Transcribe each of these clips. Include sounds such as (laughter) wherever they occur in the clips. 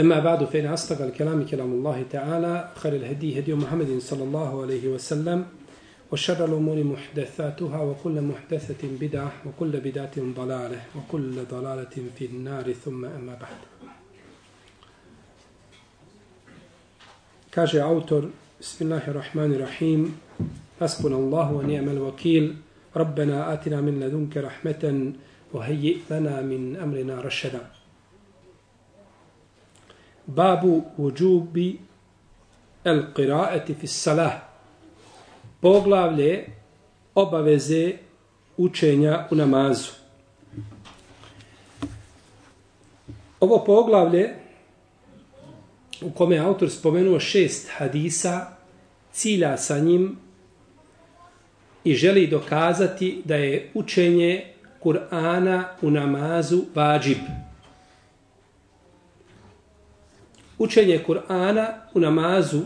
أما بعد فإن أصدق الكلام كلام الله تعالى خير الهدي هدي محمد صلى الله عليه وسلم وشر الأمور محدثاتها وكل محدثة بدعة وكل بدعة ضلالة وكل ضلالة في النار ثم أما بعد. Kaže autor, Bismillahirrahmanirrahim, Hasbuna Allahu wa ni'mal wakil, Rabbena atina min ladunke rahmeten, wa hayyi lana min amrina rashada. Babu uđubi el qiraati fi salah. Poglavlje obaveze učenja u namazu. Ovo poglavlje u kome je autor spomenuo šest hadisa, cilja sa njim i želi dokazati da je učenje Kur'ana u namazu vađib. učenje Kur'ana u namazu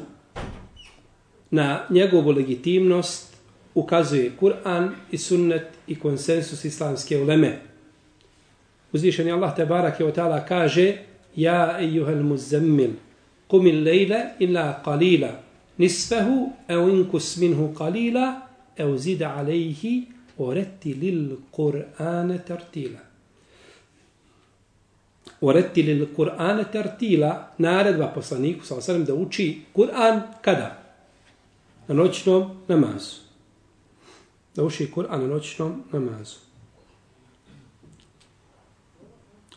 na njegovu legitimnost ukazuje Kur'an i sunnet i konsensus islamske uleme. Uzvišen je Allah te barak je o kaže Ja ejuhel muzemmil, kumil lejle ila kalila, nisfehu eu inkus minhu kalila, Eu zida alejhi oreti lil Kur'ane tartila. ورتل القرآن ترتيلا نارد وقصانيك صلى الله عليه وسلم دوشي قرآن كدا نوچنو نماز دوشي قرآن نوچنو نماز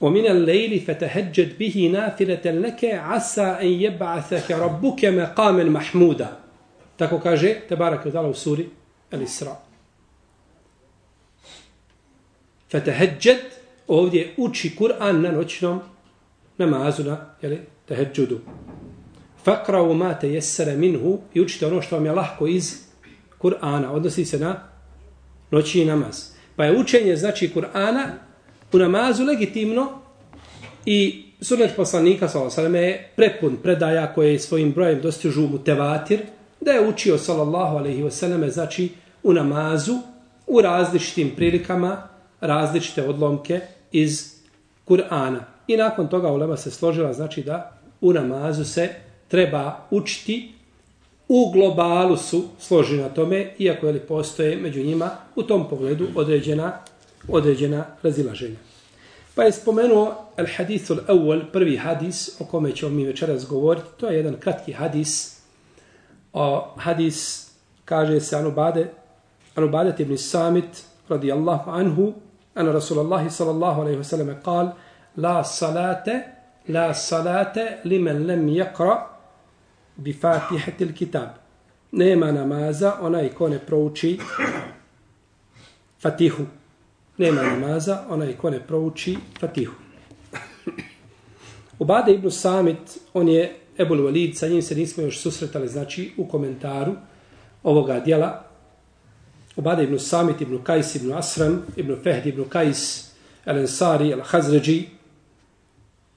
ومن الليل فتهجد به نافلة لك عسى أن يبعثك ربك مقاما محمودا تكو كاجي تبارك وتعالى وسوري الإسراء فتهجد ovdje uči Kur'an na noćnom namazu na jeli, teheđudu. Fakra'u ma te jesere minhu i učite ono što vam je lahko iz Kur'ana. Odnosi se na noćni namaz. Pa je učenje znači Kur'ana u namazu legitimno i sunet poslanika sallallahu je prepun predaja koje svojim brojem dostižu mu tevatir da je učio sallallahu alejhi ve selleme znači u namazu u različitim prilikama različite odlomke iz Kur'ana. I nakon toga ulema se složila znači da u namazu se treba učiti u globalu su složeni na tome, iako je li postoje među njima u tom pogledu određena određena razilaženja. Pa je spomenuo al hadithu al prvi hadis o kome ćemo mi večeras govoriti. To je jedan kratki hadis. O, hadis kaže se Anubade, Anubade ibn Samit radijallahu anhu, ana Rasulallah sallallahu alaihi wasallam kal, la salate, la salate limen lem yakra bi fatihati kitab. Nema namaza onaj ko ne prouči fatihu nema namaza, onaj ko ne prouči fatihu. Ubade ibn Samit, on je Ebul Walid, sa njim se nismo još susretali, znači, u komentaru ovoga dijela. Ubade ibn Samit, ibn Kajs, ibn Asram, ibn Fehd, ibn Kajs, El Ansari, El Hazređi,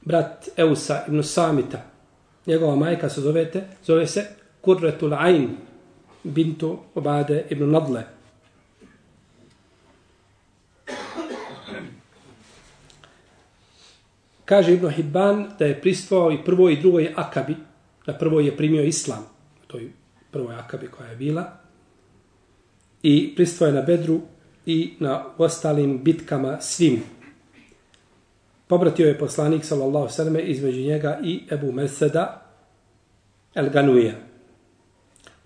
brat Eusa ibn Samita. Njegova majka se zovete, zove se Kurretul Ain, bintu Ubade ibn Nadle. Kaže Ibn Hibban da je pristvao i prvoj i drugoj akabi. da prvoj je primio islam. To je prvoj akabi koja je bila. I pristvoje na Bedru i na ostalim bitkama svim. Pobratio je poslanik sallallahu sallam između njega i Ebu Meseda El Ganuija.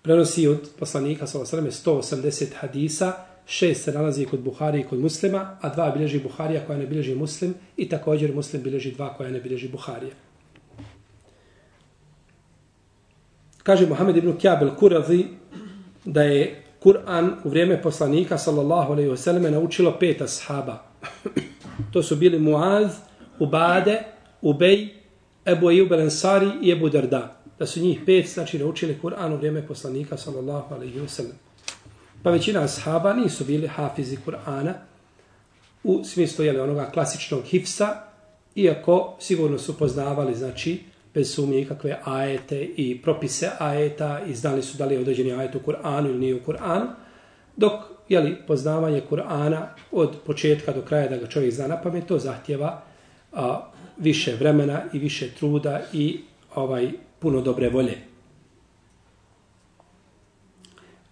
Prenosi od poslanika sallallahu sallam 180 hadisa šest se nalazi kod Buhari i kod muslima, a dva bilježi Buharija koja ne bilježi muslim i također muslim bilježi dva koja ne bilježi Buharija. Kaže Muhammed ibn Kjabel Kurazi da je Kur'an u vrijeme poslanika sallallahu alejhi ve selleme naučilo pet ashaba. to su bili Muaz, Ubade, Ubej Ebu Ejub Ansari i Ebu Darda. Da su njih pet, znači, naučili Kur'an u vrijeme poslanika, sallallahu alejhi ve sellem. Pa većina ashaba nisu bili hafizi Kur'ana u smislu jeli, onoga klasičnog hifsa, iako sigurno su poznavali, znači, bez sumnje ikakve ajete i propise ajeta i znali su da li je određeni ajet u Kur'anu ili nije u Kur'anu, dok jeli, poznavanje Kur'ana od početka do kraja da ga čovjek zna na pamet, to zahtjeva a, više vremena i više truda i ovaj puno dobre volje.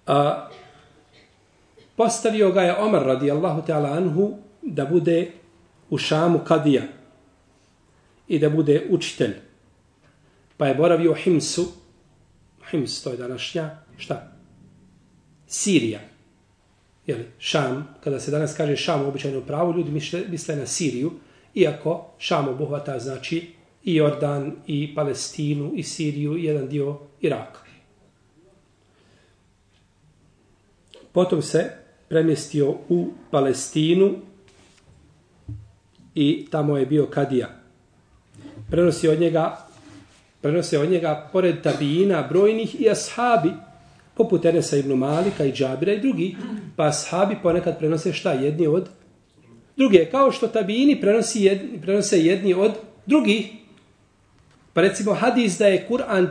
A, postavio ga je Omar radijallahu ta'ala anhu da bude u Šamu kadija i da bude učitelj. Pa je boravio u Himsu, Hims to je današnja, šta? Sirija. Jeli, Šam, kada se danas kaže Šam u običajnom pravu, ljudi misle, misle na Siriju, iako Šam obuhvata znači i Jordan, i Palestinu, i Siriju, i jedan dio Iraka. Potom se premjestio u Palestinu i tamo je bio Kadija. Prenosi od njega prenose od njega pored tabijina brojnih i ashabi poput Enesa ibn Malika i Džabira i drugi pa ashabi ponekad prenose šta jedni od druge kao što tabijini prenosi jedni, prenose jedni od drugih. Pa recimo hadis da je Kur'an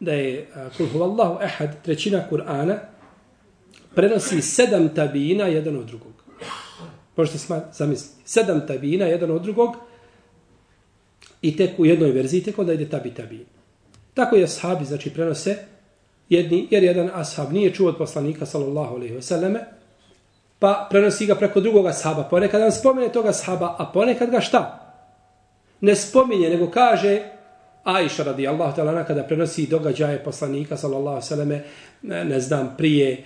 da je kul huvallahu ehad trećina Kur'ana prenosi sedam tabijina jedan od drugog. Možete zamisliti sedam tabijina jedan od drugog i tek u jednoj verziji tek onda ide tabi tabi. Tako je ashabi, znači prenose jedni, jer jedan ashab nije čuo od poslanika sallallahu alaihi ve selleme, pa prenosi ga preko drugog ashaba. Ponekad nam spomene toga ashaba, a ponekad ga šta? Ne spominje, nego kaže Aisha radijallahu ta'ala kada prenosi događaje poslanika sallallahu alaihi ve selleme, ne, ne znam, prije,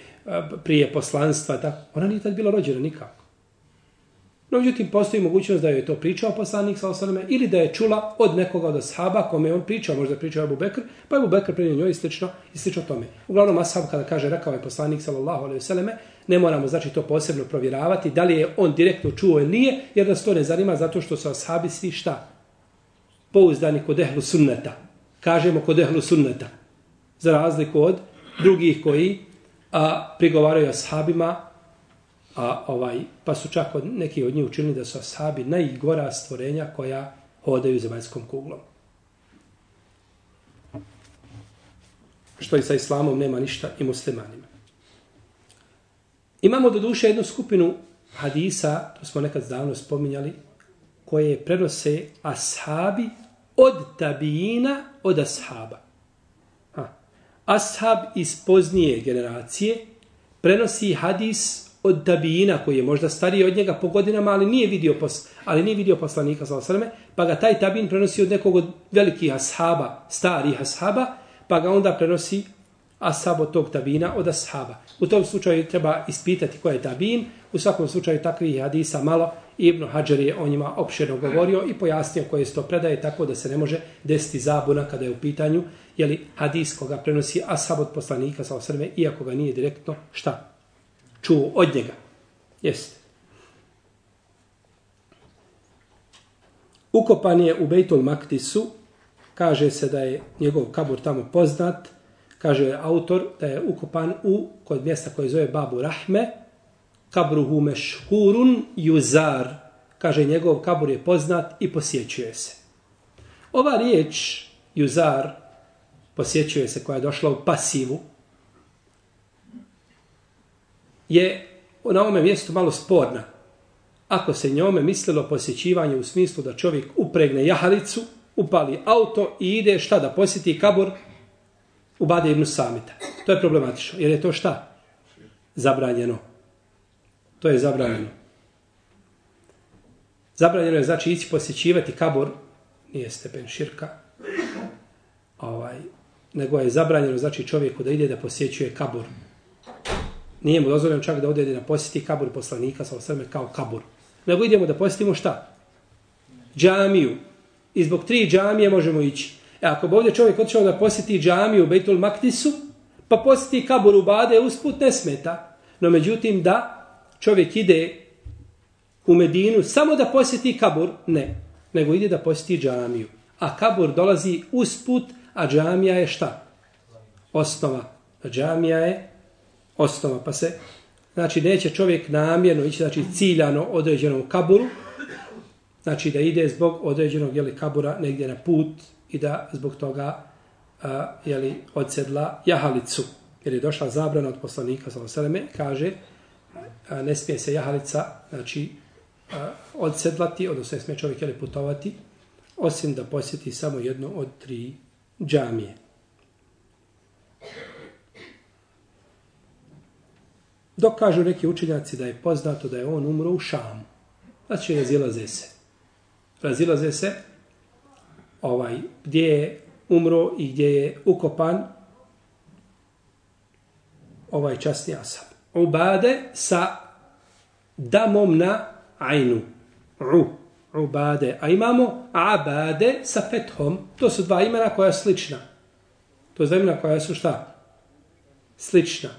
prije poslanstva, tako. ona nije tad bila rođena nikako. No, međutim, postoji mogućnost da je to pričao poslanik sa osaname ili da je čula od nekoga od ashaba kome on pričao, možda pričao Abu Bekr, pa Abu Bekr prenio njoj i slično, i slično tome. Uglavnom, ashab kada kaže rekao je poslanik sallallahu alaihi vseleme, ne moramo znači to posebno provjeravati da li je on direktno čuo ili nije, jer nas to ne zanima zato što su ashabi svi šta? Pouzdani kod ehlu sunneta. Kažemo kod ehlu sunneta. Za razliku od drugih koji a, prigovaraju ashabima a ovaj pa su čak od neki od njih učinili da su ashabi najgora stvorenja koja hodaju zemaljskom kuglom. Što i sa islamom nema ništa i muslimanima. Imamo do duše jednu skupinu hadisa, to smo nekad davno spominjali, koje prenose ashabi od tabijina od ashaba. Ha. Ashab iz poznije generacije prenosi hadis od tabijina koji je možda stariji od njega po godinama, ali nije vidio, pos, ali nije vidio poslanika sa osrme, pa ga taj tabin prenosi od nekog od velikih ashaba, starih ashaba, pa ga onda prenosi ashab od tog tabina od ashaba. U tom slučaju treba ispitati ko je tabin, u svakom slučaju takvih hadisa malo, Ibn Hajar je o njima opširno govorio i pojasnio koje se to predaje tako da se ne može desiti zabuna kada je u pitanju je li hadis koga prenosi ashab od poslanika sa osrme, iako ga nije direktno šta? Čuo od njega. Jeste. Ukopan je u Bejtul Maktisu, kaže se da je njegov kabur tamo poznat, kaže autor da je ukopan u kod mjesta koje zove Babu Rahme, kabruhu mešhurun juzar, kaže njegov kabur je poznat i posjećuje se. Ova riječ juzar posjećuje se koja je došla u pasivu, je na ovome mjestu malo sporna. Ako se njome mislilo posjećivanje u smislu da čovjek upregne jahalicu, upali auto i ide šta da posjeti kabor u Bade ibn Samita. To je problematično. Jer je to šta? Zabranjeno. To je zabranjeno. Zabranjeno je znači ići posjećivati kabor, nije stepen širka, ovaj, nego je zabranjeno znači čovjeku da ide da posjećuje kabor nije mu dozvoljeno čak da ode na posjeti kabur poslanika sa osrme kao kabur. Nego idemo da posjetimo šta? Džamiju. I zbog tri džamije možemo ići. E ako bi ovdje čovjek otišao da posjeti džamiju u Bejtul Maktisu, pa posjeti kabur u Bade, usput ne smeta. No međutim da čovjek ide u Medinu samo da posjeti kabur, ne. Nego ide da posjeti džamiju. a kabur dolazi usput, a džamija je šta? Osnova. A džamija je osnova. Pa se, znači, neće čovjek namjerno ići, znači, ciljano određenom kaburu, znači da ide zbog određenog jeli, kabura negdje na put i da zbog toga a, jeli, odsedla jahalicu. Jer je došla zabrana od poslanika, sallam, kaže, a, ne smije se jahalica, znači, a, odsedlati, odnosno ne smije čovjek jeli, putovati, osim da posjeti samo jedno od tri džamije. Dok kažu neki učenjaci da je poznato da je on umro u Šamu. Znači, razilaze se. Razilaze se ovaj, gdje je umro i gdje je ukopan ovaj časni asab. Ubade sa damom na ajnu. U. Ubade. A imamo abade sa fethom. To su dva imena koja je slična. To je imena koja su šta? Slična.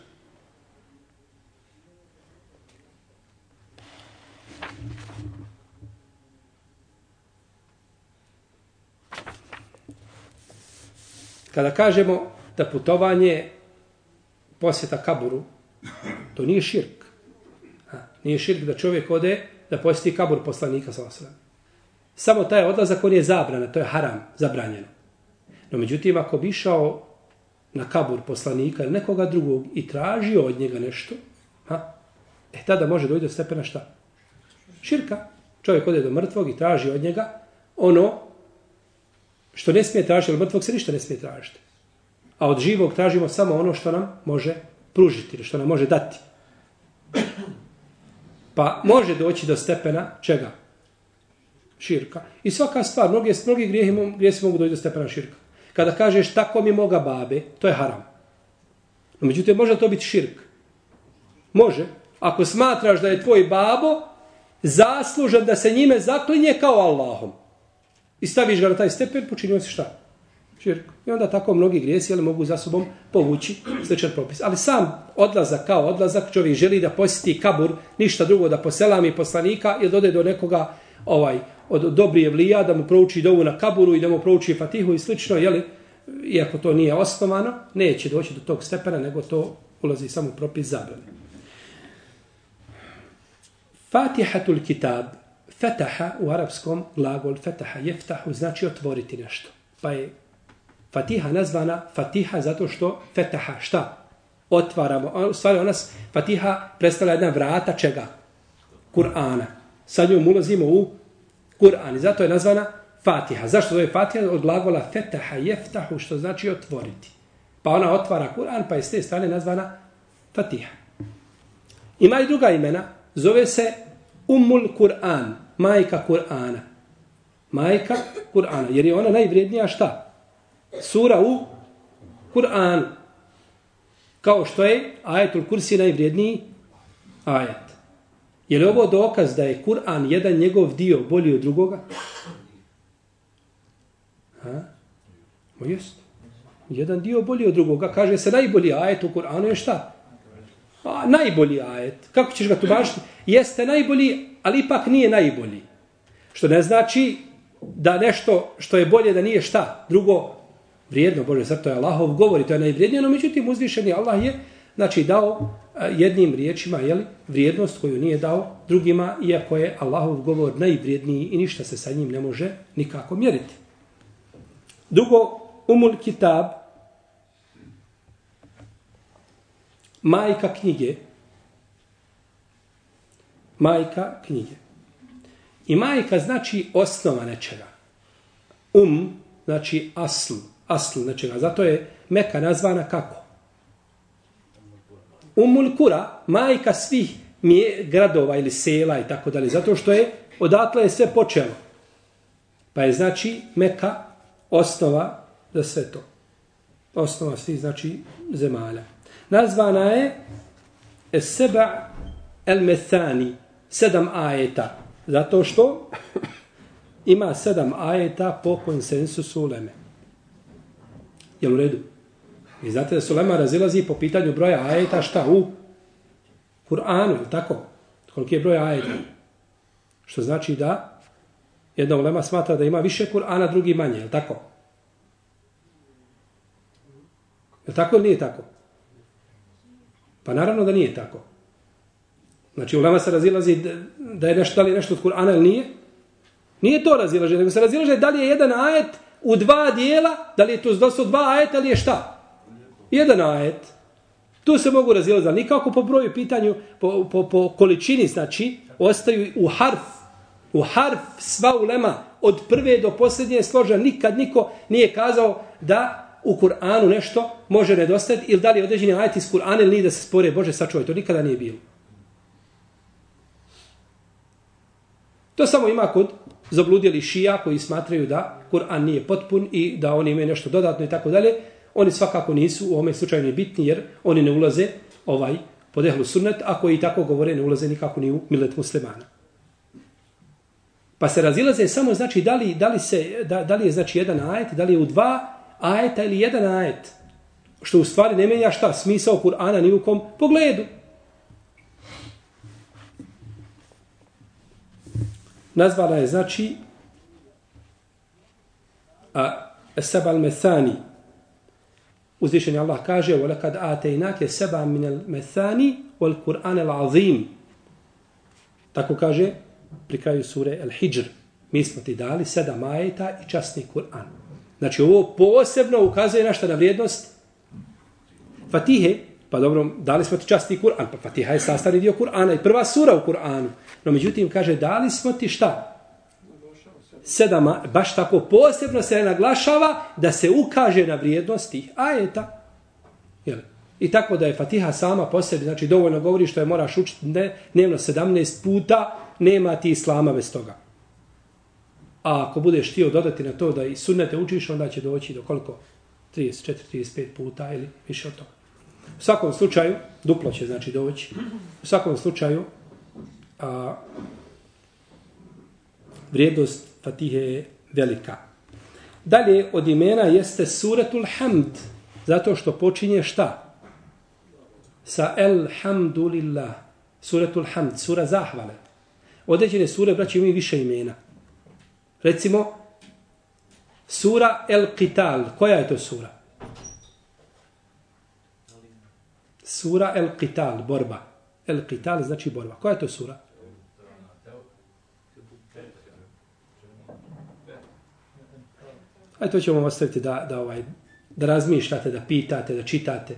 Kada kažemo da putovanje posjeta kaburu, to nije širk. Ha, nije širk da čovjek ode da posjeti kabur poslanika sa osram. Samo taj odlazak on je zabrana, to je haram, zabranjeno. No međutim, ako bi išao na kabur poslanika ili nekoga drugog i tražio od njega nešto, ha, e tada može dojde do stepena šta? Širka. Čovjek ode do mrtvog i traži od njega ono što ne smije tražiti, od mrtvog se ništa ne smije tražiti. A od živog tražimo samo ono što nam može pružiti, što nam može dati. Pa može doći do stepena čega? Širka. I svaka stvar, mnogi, mnogi grijehi, grijesi mogu doći do stepena širka. Kada kažeš tako mi moga babe, to je haram. No, međutim, može to biti širk. Može. Ako smatraš da je tvoj babo zaslužan da se njime zaklinje kao Allahom i staviš ga na taj stepen, počinio si šta? Širk. I onda tako mnogi grijesi ali mogu za sobom povući sličan propis. Ali sam odlazak kao odlazak, čovjek želi da posjeti kabur, ništa drugo da poselami poslanika ili dode do nekoga ovaj od dobrije vlija da mu prouči dovu na kaburu i da mu prouči fatihu i slično, jeli, iako to nije osnovano, neće doći do tog stepena, nego to ulazi samo u propis zabrane. Fatihatul kitab, fetaha u arapskom glagol fetaha jeftahu znači otvoriti nešto. Pa je Fatiha nazvana Fatiha zato što fetaha šta? Otvaramo. U stvari ona Fatiha predstavlja jedna vrata čega? Kur'ana. Sad njom ulazimo u Kur'an. I zato je nazvana Fatiha. Zašto je Fatiha? Od glagola fetaha jeftahu što znači otvoriti. Pa ona otvara Kur'an pa je s te strane nazvana Fatiha. Ima i druga imena. Zove se Umul Kur'an. Majka Kur'ana. Majka Kur'ana. Jer je ona najvrijednija šta? sura u Kur'an. Kao što je ajetul kursi najvrijedniji ajet. Je li ovo dokaz da je Kur'an jedan njegov dio bolji od drugoga? Ha? Mo jest. Jedan dio bolji od drugoga. Kaže se najbolji ajet u Kur'anu je šta? A, najbolji ajet. Kako ćeš ga tumačiti? Jeste najbolji, ali ipak nije najbolji. Što ne znači da nešto što je bolje da nije šta? Drugo, vrijedno, Bože, zato je Allahov govor to je najvrijednije, no međutim uzvišeni Allah je znači, dao e, jednim riječima jeli, vrijednost koju nije dao drugima, iako je Allahov govor najvrijedniji i ništa se sa njim ne može nikako mjeriti. Drugo, umul kitab, majka knjige, majka knjige. I majka znači osnova nečega. Um znači asl, asl nečega. Zato je Meka nazvana kako? Umul Kura, majka svih mje, gradova ili sela i tako dalje. Zato što je, odatle je sve počelo. Pa je znači Meka osnova za sve to. Osnova svih znači zemalja. Nazvana je Seba El Methani, sedam ajeta. Zato što ima sedam ajeta po konsensusu uleme. Jel u redu? I znate da Sulema razilazi po pitanju broja ajeta šta u Kur'anu, je tako? Koliki je broj ajeta? Što znači da Jedna ulema smatra da ima više Kur'ana, drugi manje, je tako? Je tako ili nije tako? Pa naravno da nije tako. Znači, ulema se razilazi da je nešto, da li je nešto od Kur'ana ili nije. Nije to razilaženje, nego se razilaže da li je jedan ajet u dva dijela, da li je to da su dva ajeta ili je šta? Jedan ajet. Tu se mogu razilaziti, ali nikako po broju pitanju, po, po, po količini, znači, ostaju u harf, u harf sva ulema, od prve do posljednje složa, nikad niko nije kazao da u Kur'anu nešto može nedostati, ili da li određeni ajet iz Kur'ana ili nije da se spore, Bože, sačuvaj, to nikada nije bilo. To samo ima kod zabludjeli šija koji smatraju da Kur'an nije potpun i da oni imaju nešto dodatno i tako dalje. Oni svakako nisu u ovome slučaju ni bitni jer oni ne ulaze ovaj podehlu sunnet, a koji tako govore ne ulaze nikako ni u milet muslimana. Pa se razilaze samo znači da li, da li, se, da, da li je znači jedan ajet, da li je u dva ajeta ili jedan ajet. Što u stvari ne menja šta smisao Kur'ana ni u kom pogledu. nazvala je znači a seba al methani uzvišenje Allah kaže وَلَكَدْ آتَيْنَاكَ سَبَا مِنَ الْمَثَانِ وَالْقُرْآنَ الْعَظِيمِ tako kaže pri kraju sure al Hijr mi smo ti dali sedam ajeta i časni Kur'an znači ovo posebno ukazuje na šta na vrijednost Fatihe Pa dobro, dali smo ti časti Kur'an, pa Fatiha je sastavni dio Kur'ana i prva sura u Kur'anu. No međutim, kaže, dali smo ti šta? Sedama, baš tako posebno se naglašava da se ukaže na vrijednost tih ajeta. Jel? I tako da je Fatiha sama po sebi, znači dovoljno govori što je moraš učiti dnevno 17 puta, nema ti islama bez toga. A ako budeš htio dodati na to da i sunnete učiš, onda će doći do koliko? 34-35 puta ili više od toga. U svakom slučaju, duplo će znači doći, u svakom slučaju, a, vrijednost Fatihe je velika. Dalje od imena jeste Suratul Hamd, zato što počinje šta? Sa Elhamdulillah. Suratul Hamd, sura zahvale. Određene sure, braći, imaju više imena. Recimo, sura El Qital. Koja je to sura? Sura El Qital, borba. El Qital znači borba. Koja je to sura? Ajde, to ćemo ostaviti da, da, ovaj, da razmišljate, da pitate, da čitate.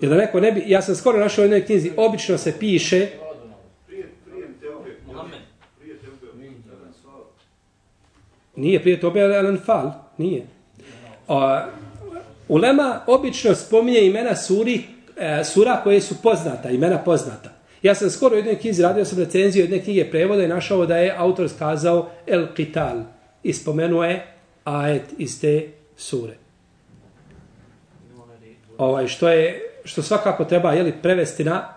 Jer da neko ne bi... Ja sam skoro našao u jednoj knjizi, obično se piše... Nije prije tobe, ali Al-Anfal. Nije. O, Ulema obično spominje imena suri, e, sura koje su poznata, imena poznata. Ja sam skoro u jednoj knjizi radio sam recenziju jedne knjige prevoda i našao da je autor skazao El Qital i spomenuo je ajet iz te sure. Ovaj, što je što svakako treba je li prevesti na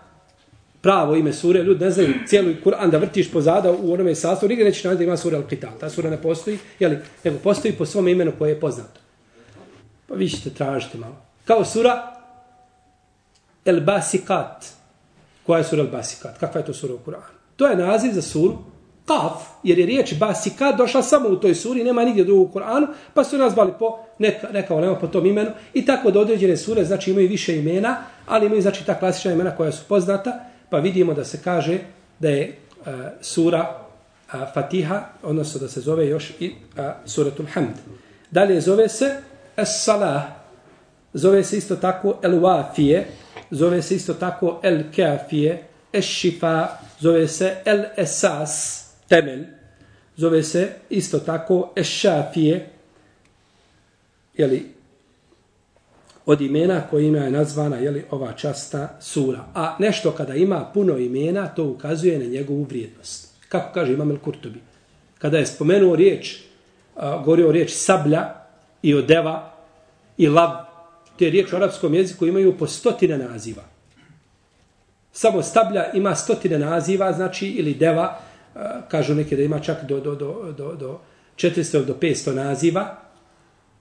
pravo ime sure. Ljudi ne znaju cijeli Kur'an da vrtiš pozada u onome sastavu. nigdje neće naći da ima sura Al-Qital. Ta sura ne postoji, jeli, nego postoji po svom imenu koje je poznato. Pa vi ćete tražiti malo. Kao sura El Basikat. Koja je sura El Basikat? Kakva je to sura u Kur'anu? To je naziv za suru Kaf, jer je riječ Basikat došla samo u toj suri, nema nigdje drugog u Kur'anu, pa su nazvali po neka, neka olema po tom imenu. I tako da određene sure, znači imaju više imena, ali imaju znači ta klasična imena koja su poznata, pa vidimo da se kaže da je uh, sura uh, Fatiha, odnosno da se zove još i uh, suratul Hamd. Dalje zove se Es-salah zove se isto tako el-wafije, zove se isto tako el-kafije, es-šifa, zove se el-esas, temelj, zove se isto tako es-šafije, jeli, od imena kojima je nazvana jeli, ova časta sura. A nešto kada ima puno imena, to ukazuje na njegovu vrijednost. Kako kaže Imam el-Kurtobi? Kada je spomenuo riječ, govorio riječ sablja, i odeva i lav. Te riječi u arapskom jeziku imaju po stotine naziva. Samo stablja ima stotine naziva, znači, ili deva, kažu neke da ima čak do, do, do, do, do 400 do 500 naziva.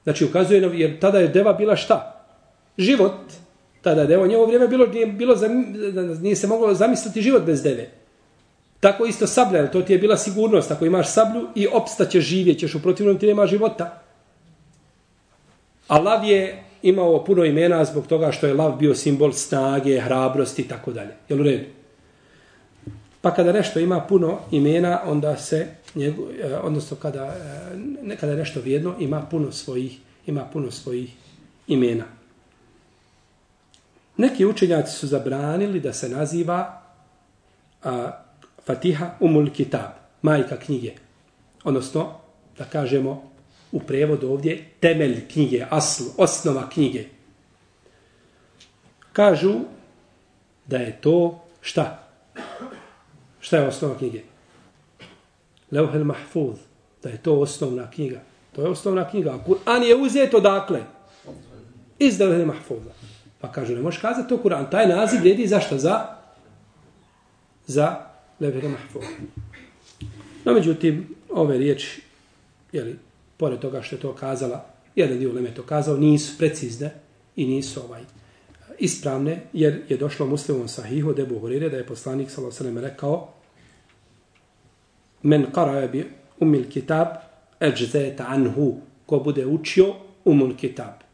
Znači, ukazuje jer tada je deva bila šta? Život. Tada devo deva, njevo vrijeme bilo, nije, bilo, nije se moglo zamisliti život bez deve. Tako isto sablja, to ti je bila sigurnost. Ako imaš sablju i opstaćeš, živjećeš, u protivnom ti nema života. A lav je imao puno imena zbog toga što je lav bio simbol snage, hrabrosti i tako dalje. Jel u redu? Pa kada nešto ima puno imena, onda se, njegu, e, odnosno kada, e, nekada kada nešto vrijedno, ima puno svojih, ima puno svojih imena. Neki učenjaci su zabranili da se naziva a, Fatiha Umul Kitab, majka knjige. Odnosno, da kažemo u prevodu ovdje, temelj knjige, asl, osnova knjige. Kažu da je to šta? Šta je osnova knjige? Leuhel Mahfuz, da je to osnovna knjiga. To je osnovna knjiga. Kur'an je uzeto dakle? Iz Leuhel Mahfuza. Pa kažu, ne možeš kazati to Kur'an. Taj naziv vrijedi zašto? Za, za Leuhel Mahfuz. No, međutim, ove riječi, jeli, pored toga što je to kazala, jedan dio Leme to kazao, nisu precizne i nisu ovaj ispravne, jer je došlo muslimom sahihu debu Hurire da je poslanik s.a.v. rekao men qara bi umil kitab eđzeta anhu ko bude učio umul kitab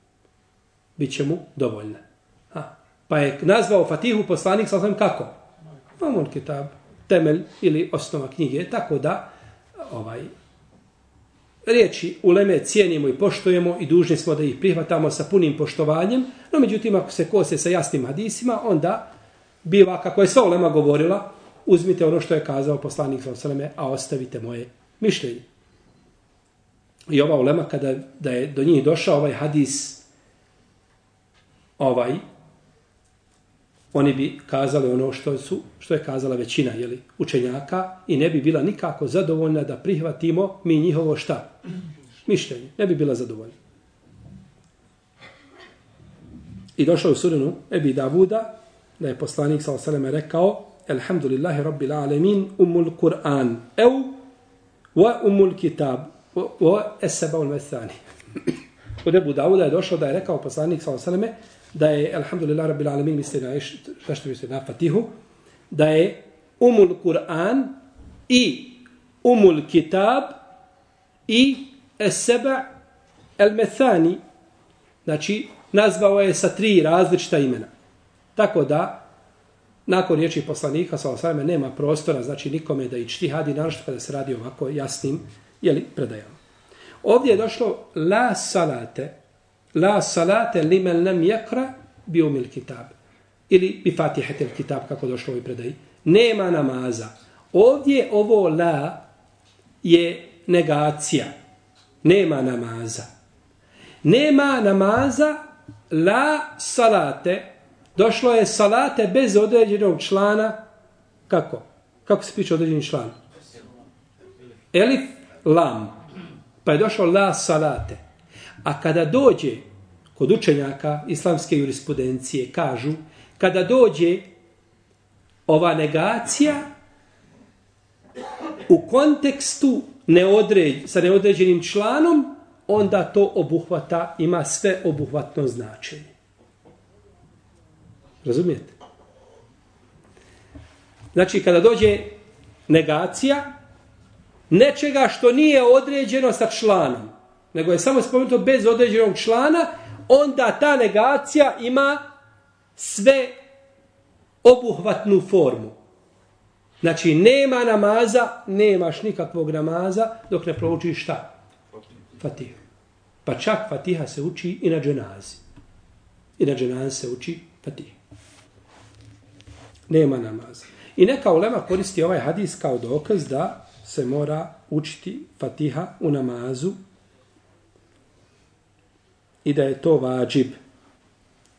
bit će mu dovoljno. Ha. Pa je nazvao Fatihu poslanik sa kako? Umul kitab, temelj ili osnova knjige, tako da ovaj riječi uleme cijenimo i poštujemo i dužni smo da ih prihvatamo sa punim poštovanjem, no međutim ako se kose sa jasnim hadisima, onda biva, kako je sva ulema govorila, uzmite ono što je kazao poslanik sa osaleme, a ostavite moje mišljenje. I ova ulema, kada da je do njih došao ovaj hadis, ovaj, oni bi kazali ono što su što je kazala većina jeli, učenjaka i ne bi bila nikako zadovoljna da prihvatimo mi njihovo šta? Mišljenje. Ne bi bila zadovoljna. I došao u surinu Ebi Davuda da je poslanik sa osaleme rekao Elhamdulillahi Rabbil Alemin umul Kur'an ev wa umul kitab wa eseba ul mesani. Od Ebu Davuda je došao da je rekao poslanik sa osaleme da je, alhamdulillah, rabbil alamin, misli na šta što misli na Fatihu, da je umul Kur'an i umul kitab i eseba el methani, znači nazvao je sa tri različita imena. Tako da, nakon riječi poslanika, sa osvajame, nema prostora, znači nikome da i čtihadi, naravno kada se radi ovako jasnim, jeli, predajama. Ovdje je došlo la salate, La salate limen lem jekra bi umil kitab. Ili bi fatihetel kitab, kako došlo ovoj predaji. Nema namaza. Ovdje ovo la je negacija. Nema namaza. Nema namaza la salate. Došlo je salate bez određenog člana. Kako? Kako se piše određeni član? Elif lam. Pa je došlo la salate. A kada dođe kod učenjaka islamske jurisprudencije kažu, kada dođe ova negacija u kontekstu neodređ, sa neodređenim članom, onda to obuhvata, ima sve obuhvatno značenje. Razumijete? Znači, kada dođe negacija nečega što nije određeno sa članom, nego je samo spomenuto bez određenog člana, onda ta negacija ima sve obuhvatnu formu. Znači, nema namaza, nemaš nikakvog namaza dok ne proučiš šta? Fatiha. Pa čak Fatiha se uči i na dženazi. I na dženazi se uči Fatiha. Nema namaza. I neka ulema koristi ovaj hadis kao dokaz da se mora učiti Fatiha u namazu i da je to vađib.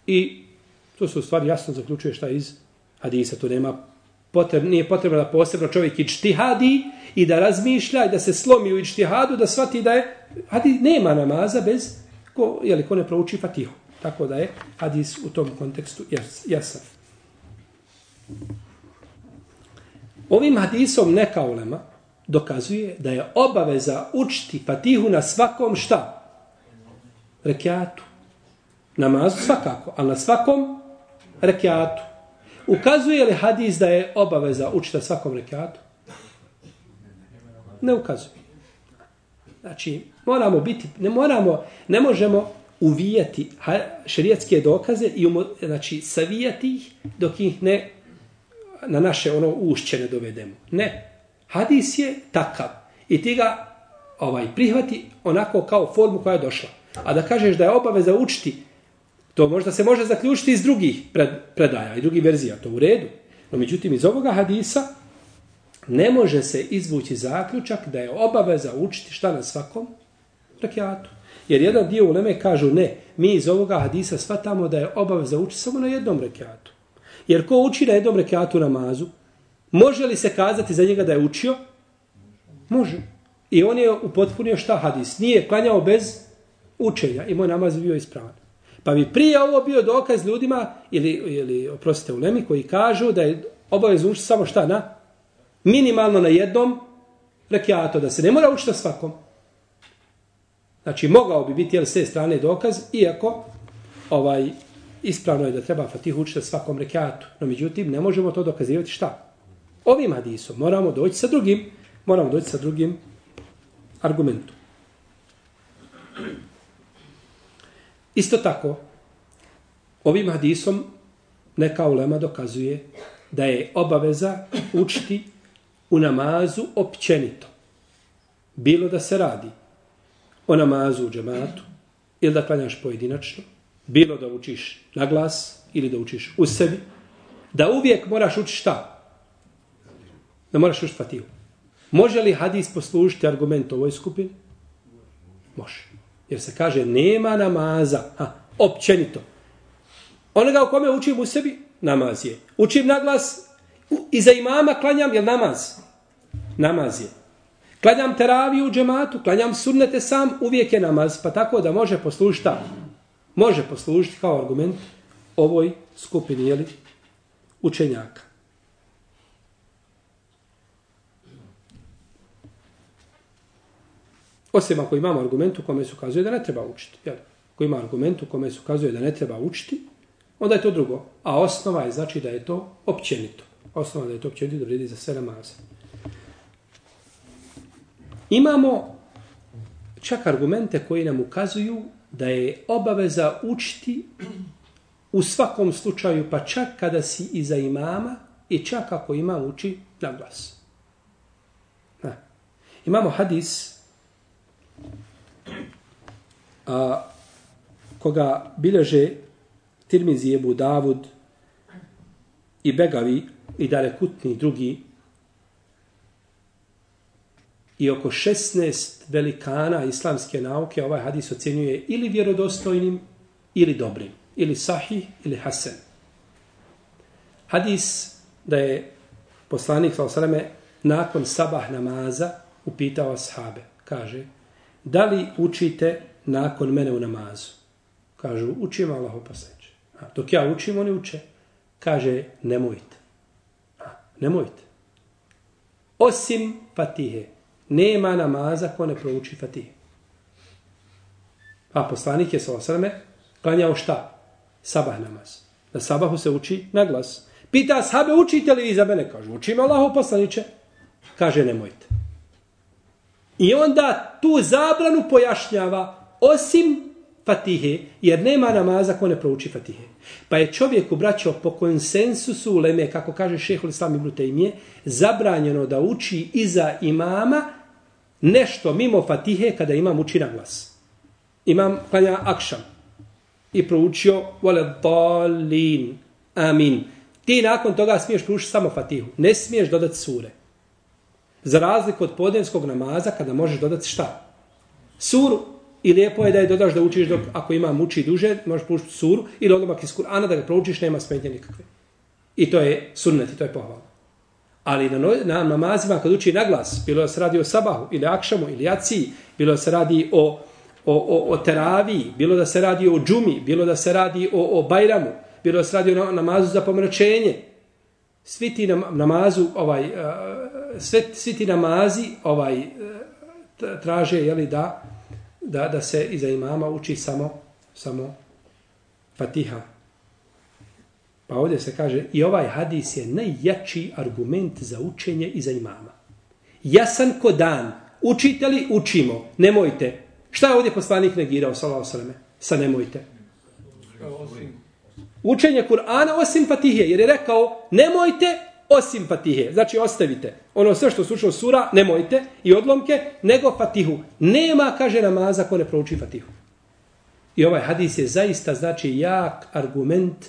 I to se u stvari jasno zaključuje šta iz hadisa. To nema potreb, nije potrebno da posebno čovjek i čtihadi i da razmišlja i da se slomi u ičtihadu, da shvati da je hadi nema namaza bez ko, jeli, ko ne prouči fatihu. Tako da je hadis u tom kontekstu jasan. Ovim hadisom neka ulema dokazuje da je obaveza učiti fatihu na svakom šta? Rekiatu. Namazu svakako, ali na svakom rekiatu. Ukazuje li hadis da je obaveza učiti na svakom rekiatu? ne ukazuje. Znači, moramo biti, ne moramo, ne možemo uvijati šerijatske dokaze i umo, znači, savijati ih dok ih ne na naše ono ušće ne dovedemo. Ne. Hadis je takav. I ti ga ovaj prihvati onako kao formu koja je došla. A da kažeš da je obaveza učiti, to možda se može zaključiti iz drugih predaja i drugih verzija, to u redu. No međutim, iz ovoga hadisa ne može se izvući zaključak da je obaveza učiti šta na svakom rekiatu. Jer jedan dio uleme kažu ne, mi iz ovoga hadisa shvatamo da je obaveza učiti samo na jednom rekiatu. Jer ko uči na jednom rekiatu namazu, može li se kazati za njega da je učio? Može. I on je upotpunio šta hadis. Nije klanjao bez učenja i moj namaz bio ispravan. Pa bi prije ovo bio dokaz ljudima, ili, ili oprostite, ulemi, koji kažu da je obavezno učiti samo šta na? Minimalno na jednom rekiato, da se ne mora učiti na svakom. Znači, mogao bi biti, jel, s te strane dokaz, iako ovaj ispravno je da treba Fatihu učiti na svakom rekiatu. No, međutim, ne možemo to dokazivati šta? Ovim hadisom. Moramo doći sa drugim, moramo doći sa drugim argumentom. Isto tako, ovim hadisom neka ulema dokazuje da je obaveza učiti u namazu općenito. Bilo da se radi o namazu u džematu ili da klanjaš pojedinačno, bilo da učiš na glas ili da učiš u sebi, da uvijek moraš učiti šta? Da moraš učiti fatihu. Može li hadis poslužiti argument ovoj skupini? Može. Jer se kaže nema namaza. Ha, općenito. Onoga u kome učim u sebi, namaz je. Učim na glas, i za imama klanjam, jel namaz? Namaz je. Klanjam teraviju u džematu, klanjam sunnete sam, uvijek je namaz. Pa tako da može poslušta. Može poslužiti kao argument ovoj skupini, jeli, učenjaka. Osim ako imamo argument u kome se ukazuje da ne treba učiti. Jel? Ako ima argument u kome se ukazuje da ne treba učiti, onda je to drugo. A osnova je znači da je to općenito. Osnova da je to općenito da vredi za sve namaze. Imamo čak argumente koji nam ukazuju da je obaveza učiti u svakom slučaju, pa čak kada si iza imama i čak ako ima uči na glas. Na. Imamo hadis a, koga bileže Tirmizi Ebu Davud i Begavi i Darekutni drugi i oko 16 velikana islamske nauke ovaj hadis ocjenjuje ili vjerodostojnim ili dobrim, ili sahih ili hasen. Hadis da je poslanik sa nakon sabah namaza upitao ashabe, kaže, da li učite nakon mene u namazu? Kažu, učim Allah oposljeđe. A dok ja učim, oni uče. Kaže, nemojte. A, nemojte. Osim fatihe. Nema namaza ko ne prouči fatihe. A poslanik je sa osrme klanjao šta? Sabah namaz. Na sabahu se uči na glas. Pita sahabe, učite li vi za mene? Kažu, učim Allah poslaniće. Kaže, nemojte. I onda tu zabranu pojašnjava osim fatihe, jer nema namaza ko ne prouči fatihe. Pa je čovjek obraćao po konsensusu uleme, kako kaže šehol Islam ibn Tejmije, zabranjeno da uči iza imama nešto mimo fatihe kada imam uči na glas. Imam klanja akšam i proučio vole dalin, amin. Ti nakon toga smiješ proučiti samo fatihu. Ne smiješ dodati sure. Za razliku od podnevskog namaza, kada možeš dodati šta? Suru. I lijepo je da je dodaš da učiš dok, ako ima muči duže, možeš proučiti suru ili odlomak iz Kur'ana da ga proučiš, nema smetnje nikakve. I to je sunnet i to je pohvalno. Ali na, na namazima kad uči na glas, bilo da se radi o sabahu ili akšamu ili jaciji, bilo da se radi o, o, o, o teraviji, bilo da se radi o džumi, bilo da se radi o, o bajramu, bilo da se radi o namazu za pomračenje, svi ti namazu ovaj uh, sve svi ti namazi ovaj uh, traže je li da da da se iza imama uči samo samo Fatiha. Pa ovdje se kaže i ovaj hadis je najjači argument za učenje iza imama. jasan ko dan. Učite li? Učimo. Nemojte. Šta je ovdje poslanik negirao, sallahu sallame? Sa nemojte. Učenje Kur'ana osim Fatihe. Jer je rekao, nemojte osim Fatihe. Znači, ostavite. Ono sve što slušao sura, nemojte. I odlomke, nego Fatihu. Nema, kaže namaza, ko ne prouči Fatihu. I ovaj hadis je zaista, znači, jak argument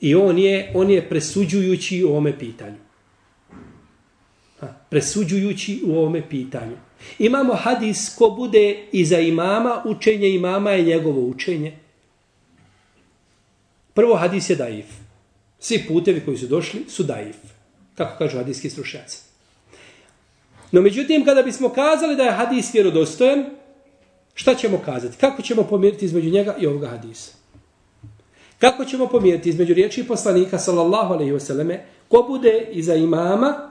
i on je, on je presuđujući u ovome pitanju. Ha, presuđujući u ovome pitanju. Imamo hadis ko bude iza imama, učenje imama je njegovo učenje. Prvo hadis je daif. Svi putevi koji su došli su daif. Kako kažu hadijski stručnjaci. No međutim, kada bismo kazali da je hadis vjerodostojan, šta ćemo kazati? Kako ćemo pomiriti između njega i ovoga hadisa? Kako ćemo pomiriti između riječi poslanika, sallallahu alaihi wasallame, ko bude iza imama,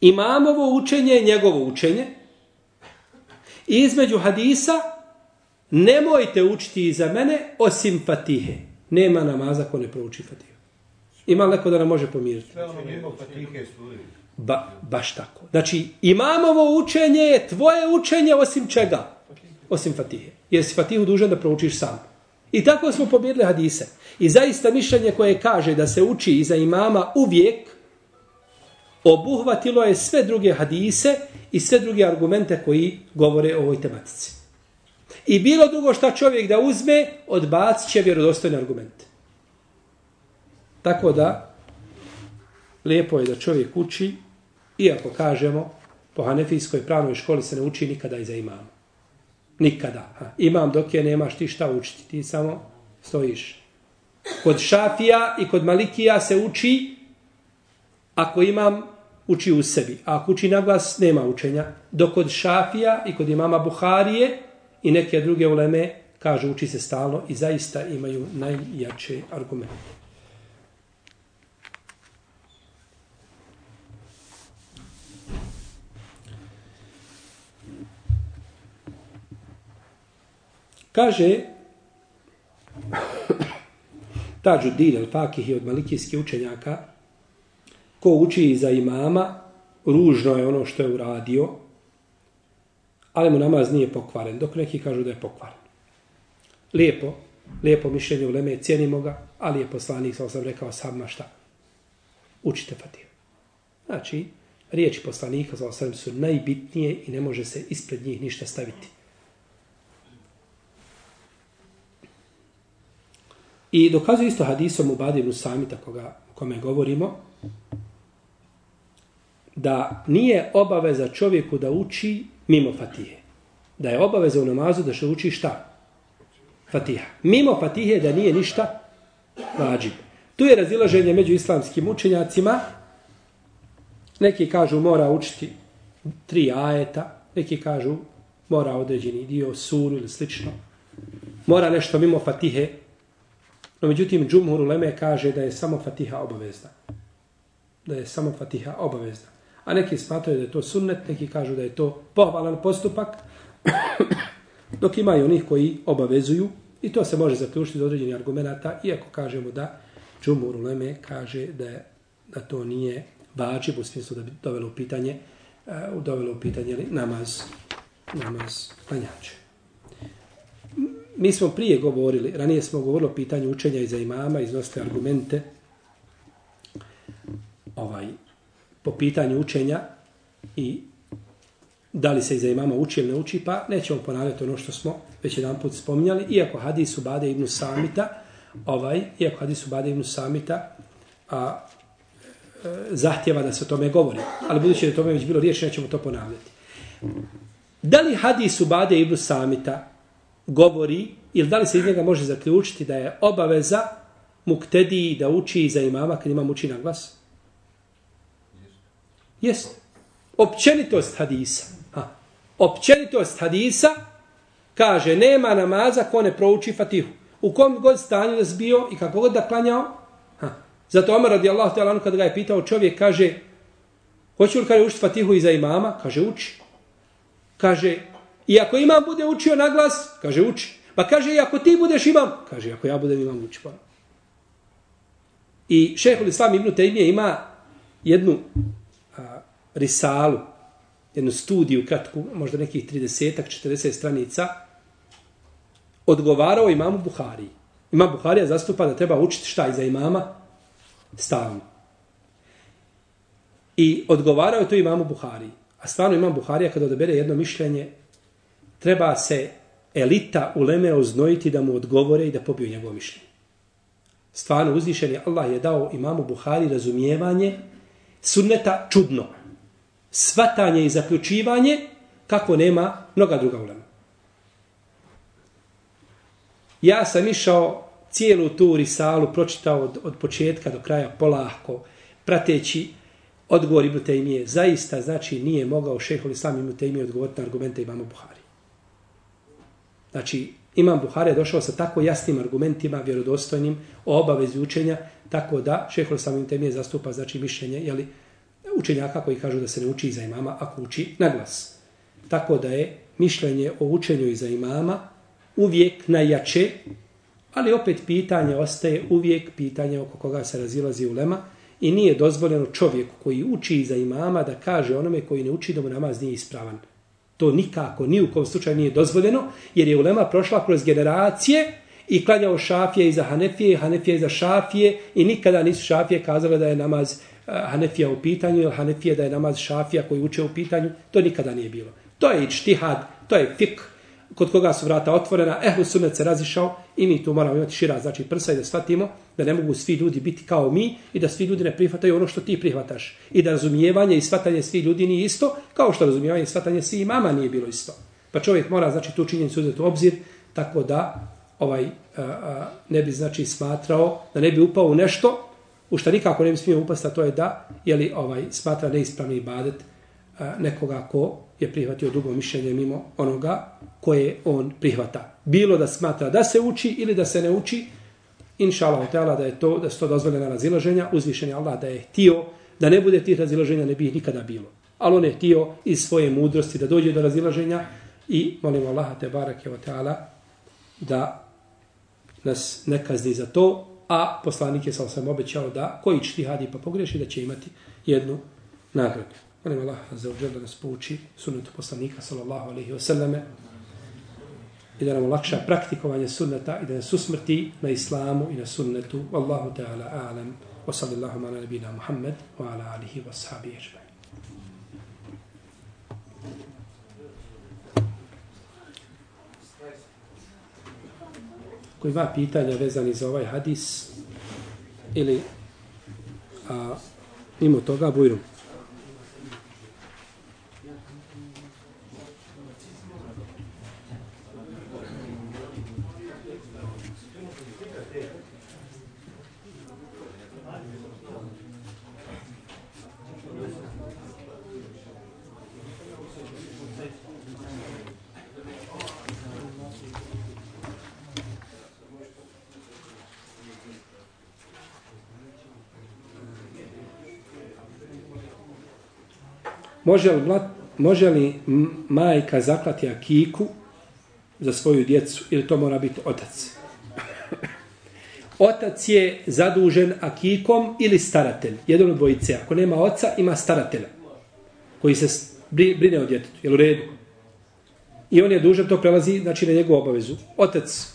imamovo učenje je njegovo učenje, i između hadisa, nemojte učiti iza mene osim fatihe. Nema namaza ko ne prouči fatihu. Ima neko da nam može pomiriti? Sve ono mimo fatihe Ba, baš tako. Znači, imamovo učenje je tvoje učenje osim čega? Osim fatihe. Jer si fatihu dužan da proučiš sam. I tako smo pobjedili hadise. I zaista mišljenje koje kaže da se uči iza imama uvijek obuhvatilo je sve druge hadise i sve druge argumente koji govore o ovoj tematici. I bilo drugo šta čovjek da uzme, odbacit će vjerodostojne argumente. Tako da, lijepo je da čovjek uči, iako kažemo, po hanefijskoj pravnoj školi se ne uči nikada iza imama. Nikada. Ha. Imam dok je nemaš ti šta učiti, ti samo stojiš. Kod šafija i kod malikija se uči ako imam uči u sebi. A ako uči na glas, nema učenja. Dok kod šafija i kod imama Buharije i neke druge uleme kažu uči se stalno i zaista imaju najjače argumente. Kaže (coughs) Tađu Din al-Fakih od malikijskih učenjaka ko uči za imama ružno je ono što je uradio ali mu namaz nije pokvaren dok neki kažu da je pokvaren. Lijepo, lijepo mišljenje u Leme, cijenimo ga, ali je poslanik, sam sam rekao, sam šta? Učite Fatih. Znači, riječi poslanika, sam sam su najbitnije i ne može se ispred njih ništa staviti. I dokazuje isto hadisom u Badinu Samita, koga, kome govorimo, da nije obaveza čovjeku da uči mimo Fatihe. Da je obaveza u namazu da se uči šta? Fatiha. Mimo Fatihe da nije ništa vađib. Tu je razilaženje među islamskim učenjacima. Neki kažu mora učiti tri ajeta, neki kažu mora određeni dio suru ili slično. Mora nešto mimo Fatihe No međutim, Džumhur Uleme kaže da je samo Fatiha obavezna. Da je samo Fatiha obavezna. A neki smatraju da je to sunnet, neki kažu da je to pohvalan postupak, (coughs) dok ima i onih koji obavezuju. I to se može zaključiti iz određenih argumenta, iako kažemo da Džumhur Uleme kaže da, je, da to nije vađib, u smislu da bi dovelo u pitanje, uh, dovelo u pitanje namaz, namaz klanjače mi smo prije govorili, ranije smo govorili o pitanju učenja iza imama, iznosite argumente ovaj, po pitanju učenja i da li se iza imama uči ili ne uči, pa nećemo ponavljati ono što smo već jedan put spominjali, iako hadis Ubade Bade ibn Samita, ovaj, iako hadis Ubade Bade ibn Samita, a, e, zahtjeva da se o tome govori. Ali budući da je tome već bilo riječ, nećemo to ponavljati. Da li hadis Ubade Bade ibn Samita govori, ili da li se iz njega može zaključiti da je obaveza muktediji da uči za imama kad imam uči na glas? Jest. Općenitost hadisa. Ha. Općenitost hadisa kaže nema namaza ko ne prouči fatihu. U kom god stanju da zbio i kako god da klanjao. Ha. Zato Omer radijallahu ta'ala kada ga je pitao čovjek kaže hoću li kada učiti fatihu iza imama? Kaže uči. Kaže I ako imam bude učio na glas, kaže uči. Pa kaže, i ako ti budeš imam, kaže, ako ja budem imam uči. Pa. I šehol Islam Ibn Taymiye ima jednu a, risalu jednu studiju kratku, možda nekih 30 40 stranica, odgovarao imamu Buhariji. Imam Buharija zastupa da treba učiti šta iza imama? Stavno. I odgovarao je to imamu Buhariji. A stvarno imam Buharija kada odabere jedno mišljenje, treba se elita uleme oznojiti da mu odgovore i da pobiju njegovo mišljenje. Stvarno uzvišen je Allah je dao imamu Buhari razumijevanje sunneta čudno. Svatanje i zaključivanje kako nema mnoga druga ulema. Ja sam išao cijelu tu risalu, pročitao od, od početka do kraja polahko, prateći odgovor Ibn Taymije. Zaista, znači, nije mogao šehol Islam Ibn Taymije odgovoriti na argumente imama Buhari. Znači, Imam Buhari je došao sa tako jasnim argumentima, vjerodostojnim, o obavezi učenja, tako da šehol samim temije zastupa znači mišljenje, jeli, učenjaka koji kažu da se ne uči iza imama, ako uči na glas. Tako da je mišljenje o učenju iza imama uvijek najjače, ali opet pitanje ostaje uvijek pitanje oko koga se razilazi ulema i nije dozvoljeno čovjeku koji uči iza imama da kaže onome koji ne uči da mu namaz nije ispravan. To nikako, ni u kom slučaju nije dozvoljeno, jer je ulema prošla kroz generacije i klanjao šafije iza Hanefije, i Hanefije iza šafije i nikada nisu šafije kazale da je namaz eh, Hanefija u pitanju ili Hanefije da je namaz šafija koji uče u pitanju. To nikada nije bilo. To je ičtihad, to je fik, kod koga su vrata otvorena, ehlu sunnet se razišao i mi tu moramo imati šira, znači prsa i da shvatimo da ne mogu svi ljudi biti kao mi i da svi ljudi ne prihvataju ono što ti prihvataš. I da razumijevanje i shvatanje svi ljudi nije isto, kao što razumijevanje i shvatanje svi mama nije bilo isto. Pa čovjek mora znači tu činjenicu uzeti u obzir tako da ovaj a, a, ne bi znači smatrao da ne bi upao u nešto u što nikako ne bi smio upasti, to je da je li ovaj smatra neispravni ibadet a, nekoga ko je prihvatio drugo mišljenje mimo onoga koje on prihvata. Bilo da smatra da se uči ili da se ne uči, inša Allah, da je to, da su to dozvoljena razilaženja, uzvišen je Allah da je htio da ne bude tih razilaženja, ne bi ih nikada bilo. Ali on je htio iz svoje mudrosti da dođe do razilaženja i molim Allah te barake o teala da nas ne kazni za to, a poslanik je sam sam obećao da koji čtihadi pa pogreši da će imati jednu nagradu. Molim Allah za uđer da nas pouči sunnetu poslanika sallallahu alaihi wa sallame i da nam olakša praktikovanje sunneta i da nas usmrti na islamu i na sunnetu. Wallahu ta'ala a'lam wa sallallahu ala nabina Muhammed wa ala alihi wa sahabi ježbaj. Ko ima pitanja vezani za ovaj hadis ili a, mimo toga, bujrum. Može li, blat, može li majka zaklati akiku za svoju djecu ili to mora biti otac? (laughs) Otac je zadužen akikom ili staratelj. Jedan od dvojice. Ako nema oca, ima staratelja koji se brine o djetetu. Jel u redu? I on je dužan, to prelazi znači, na njegovu obavezu. Otac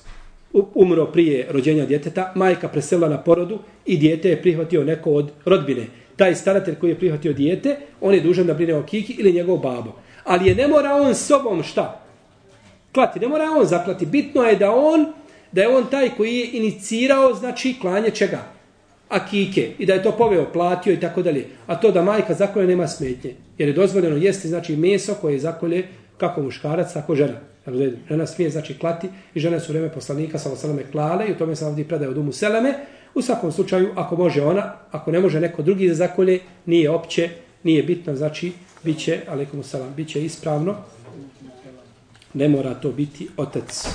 umro prije rođenja djeteta, majka preselila na porodu i dijete je prihvatio neko od rodbine taj staratelj koji je prihvatio dijete, on je dužan da brine o kiki ili njegov babo. Ali je ne mora on sobom šta? Klati, ne mora on zaklati. Bitno je da on, da je on taj koji je inicirao, znači, klanje čega? A kike. I da je to poveo, platio i tako dalje. A to da majka zakolje nema smetnje. Jer je dozvoljeno jesti, znači, meso koje zakolje kako muškarac, tako žena. Žena smije, znači, klati i žene su vreme poslanika, sa osaleme klale i u tome se ovdje predaje od umu seleme. U svakom slučaju, ako može ona, ako ne može neko drugi da zakolje, nije opće, nije bitno, znači, bit će, alaikum salam, bit će ispravno, ne mora to biti otac.